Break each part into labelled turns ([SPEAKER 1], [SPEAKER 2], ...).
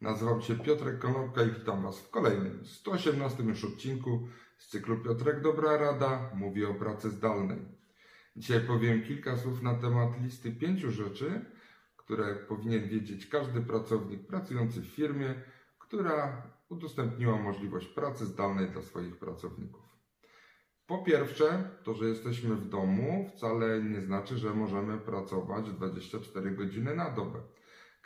[SPEAKER 1] Nazywam się Piotrek Konopka i witam Was w kolejnym, 118 już odcinku z cyklu Piotrek Dobra Rada mówi o pracy zdalnej. Dzisiaj powiem kilka słów na temat listy pięciu rzeczy, które powinien wiedzieć każdy pracownik pracujący w firmie, która udostępniła możliwość pracy zdalnej dla swoich pracowników. Po pierwsze, to, że jesteśmy w domu, wcale nie znaczy, że możemy pracować 24 godziny na dobę.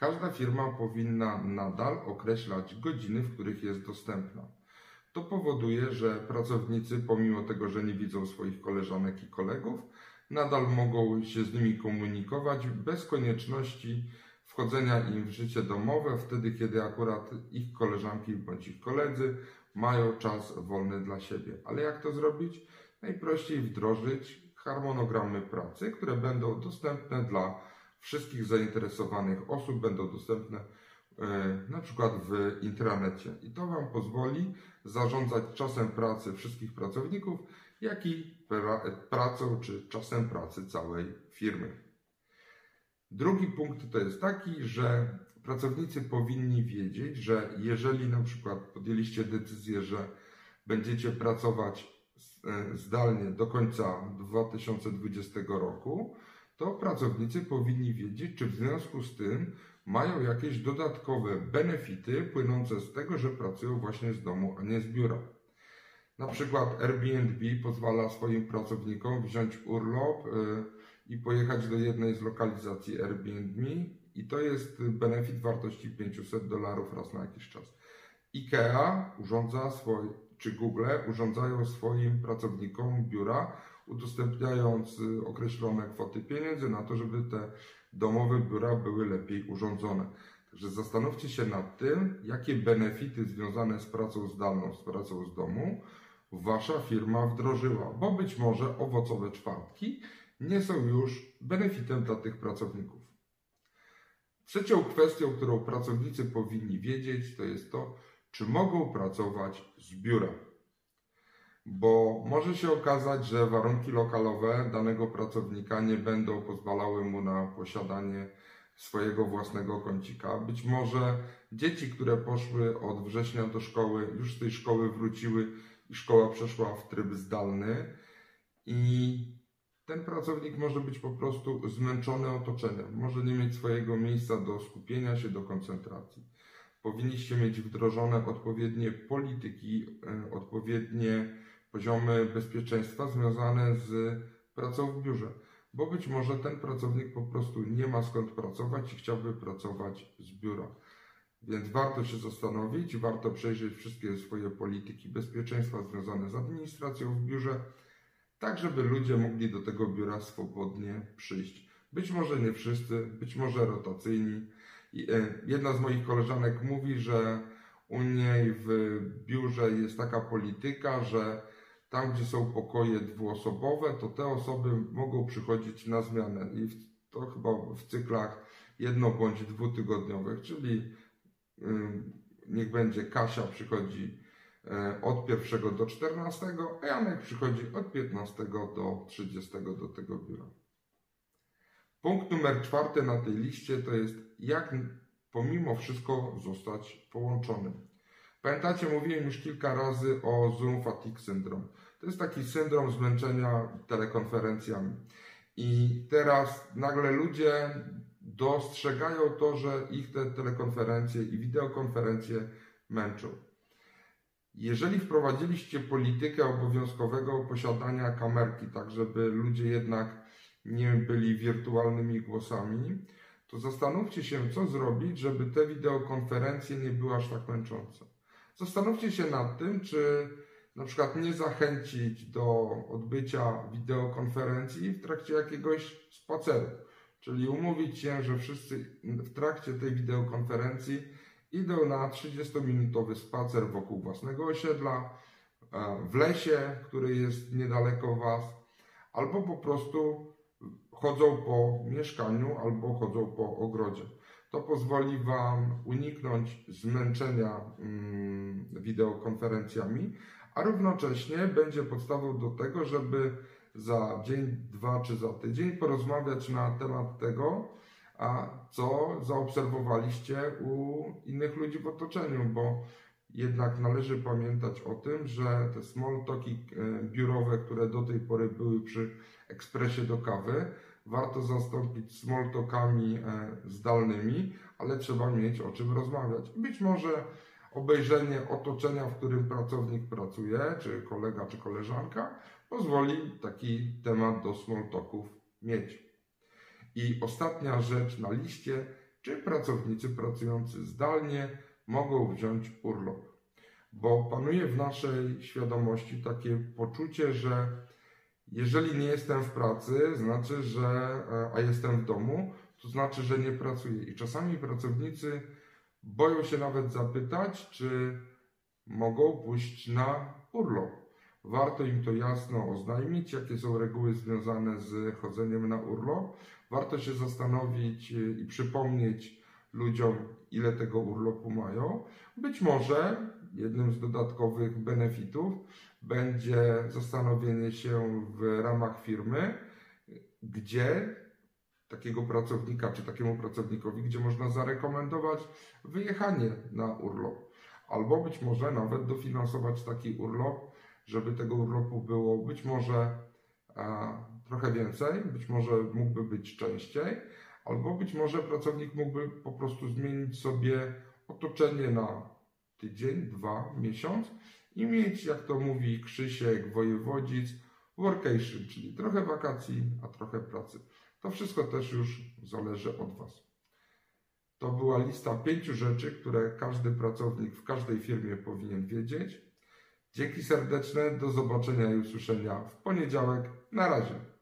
[SPEAKER 1] Każda firma powinna nadal określać godziny, w których jest dostępna. To powoduje, że pracownicy, pomimo tego, że nie widzą swoich koleżanek i kolegów, nadal mogą się z nimi komunikować bez konieczności wchodzenia im w życie domowe, wtedy kiedy akurat ich koleżanki bądź ich koledzy mają czas wolny dla siebie. Ale jak to zrobić? Najprościej wdrożyć harmonogramy pracy, które będą dostępne dla wszystkich zainteresowanych osób, będą dostępne e, na przykład w intranecie. I to Wam pozwoli zarządzać czasem pracy wszystkich pracowników, jak i pra pracą czy czasem pracy całej firmy. Drugi punkt to jest taki, że pracownicy powinni wiedzieć, że jeżeli na przykład podjęliście decyzję, że będziecie pracować e, zdalnie do końca 2020 roku, to pracownicy powinni wiedzieć, czy w związku z tym mają jakieś dodatkowe benefity płynące z tego, że pracują właśnie z domu, a nie z biura. Na przykład Airbnb pozwala swoim pracownikom wziąć urlop y, i pojechać do jednej z lokalizacji Airbnb i to jest benefit wartości 500 dolarów raz na jakiś czas. IKEA urządza swoje, czy Google urządzają swoim pracownikom biura, udostępniając y, określone kwoty pieniędzy na to, żeby te domowe biura były lepiej urządzone. Także zastanówcie się nad tym, jakie benefity związane z pracą zdalną, z pracą z domu wasza firma wdrożyła, bo być może owocowe czwartki nie są już benefitem dla tych pracowników. Trzecią kwestią, którą pracownicy powinni wiedzieć, to jest to, czy mogą pracować z biura. Bo może się okazać, że warunki lokalowe danego pracownika nie będą pozwalały mu na posiadanie swojego własnego kącika. Być może dzieci, które poszły od września do szkoły, już z tej szkoły wróciły i szkoła przeszła w tryb zdalny i ten pracownik może być po prostu zmęczony otoczeniem, może nie mieć swojego miejsca do skupienia się, do koncentracji. Powinniście mieć wdrożone odpowiednie polityki, e, odpowiednie poziomy bezpieczeństwa związane z pracą w biurze, bo być może ten pracownik po prostu nie ma skąd pracować i chciałby pracować z biura. Więc warto się zastanowić, warto przejrzeć wszystkie swoje polityki bezpieczeństwa związane z administracją w biurze, tak żeby ludzie mogli do tego biura swobodnie przyjść. Być może nie wszyscy, być może rotacyjni. E, jedna z moich koleżanek mówi, że u niej w biurze jest taka polityka, że tam, gdzie są pokoje dwuosobowe, to te osoby mogą przychodzić na zmianę i to chyba w cyklach jedno bądź dwutygodniowych, czyli niech będzie Kasia przychodzi e, od 1 do 14, a Janek przychodzi od 15 do 30 do tego biura. Punkt numer czwarty na tej liście to jest jak pomimo wszystko zostać połączonym. Pamiętacie, mówiłem już kilka razy o Zoom Fatigue Syndrome. To jest taki syndrom zmęczenia telekonferencjami. I teraz nagle ludzie dostrzegają to, że ich te telekonferencje i wideokonferencje męczą. Jeżeli wprowadziliście politykę obowiązkowego posiadania kamerki, tak żeby ludzie jednak nie byli wirtualnymi głosami, to zastanówcie się, co zrobić, żeby te wideokonferencje nie były aż tak męczące. Zastanówcie się nad tym, czy na przykład nie zachęcić do odbycia wideokonferencji w trakcie jakiegoś spaceru. Czyli umówić się, że wszyscy w trakcie tej wideokonferencji idą na 30-minutowy spacer wokół własnego osiedla, e, w lesie, który jest niedaleko Was, albo po prostu chodzą po mieszkaniu, albo chodzą po ogrodzie. To pozwoli Wam uniknąć zmęczenia mm, wideokonferencjami, a równocześnie będzie podstawą do tego, żeby za dzień, dwa czy za tydzień porozmawiać na temat tego, a co zaobserwowaliście u innych ludzi w otoczeniu, bo jednak należy pamiętać o tym, że te small talki e, biurowe, które do tej pory były przy ekspresie do kawy, warto zastąpić small talkami e, zdalnymi, ale trzeba mieć o czym rozmawiać. Być może obejrzenie otoczenia, w którym pracownik pracuje, czy kolega, czy koleżanka, pozwoli taki temat do small talków mieć. I ostatnia rzecz na liście, czy pracownicy pracujący zdalnie mogą wziąć urlop. Bo panuje w naszej świadomości takie poczucie, że jeżeli nie jestem w pracy, znaczy, że, a jestem w domu, to znaczy, że nie pracuję. I czasami pracownicy boją się nawet zapytać, czy mogą pójść na urlop. Warto im to jasno oznajmić, jakie są reguły związane z chodzeniem na urlop. Warto się zastanowić i przypomnieć ludziom, ile tego urlopu mają. Być może jednym z dodatkowych benefitów będzie zastanowienie się w ramach firmy, gdzie takiego pracownika czy takiemu pracownikowi, gdzie można zarekomendować wyjechanie na urlop. Albo być może nawet dofinansować taki urlop, żeby tego urlopu było być może a, trochę więcej, być może mógłby być częściej, albo być może pracownik mógłby po prostu zmienić sobie otoczenie na tydzień, dwa, miesiąc i mieć, jak to mówi Krzysiek, wojewodzic, workation, czyli trochę wakacji, a trochę pracy. To wszystko też już zależy od Was. To była lista pięciu rzeczy, które każdy pracownik w każdej firmie powinien wiedzieć. Dzięki serdeczne, do zobaczenia i usłyszenia w poniedziałek. Na razie.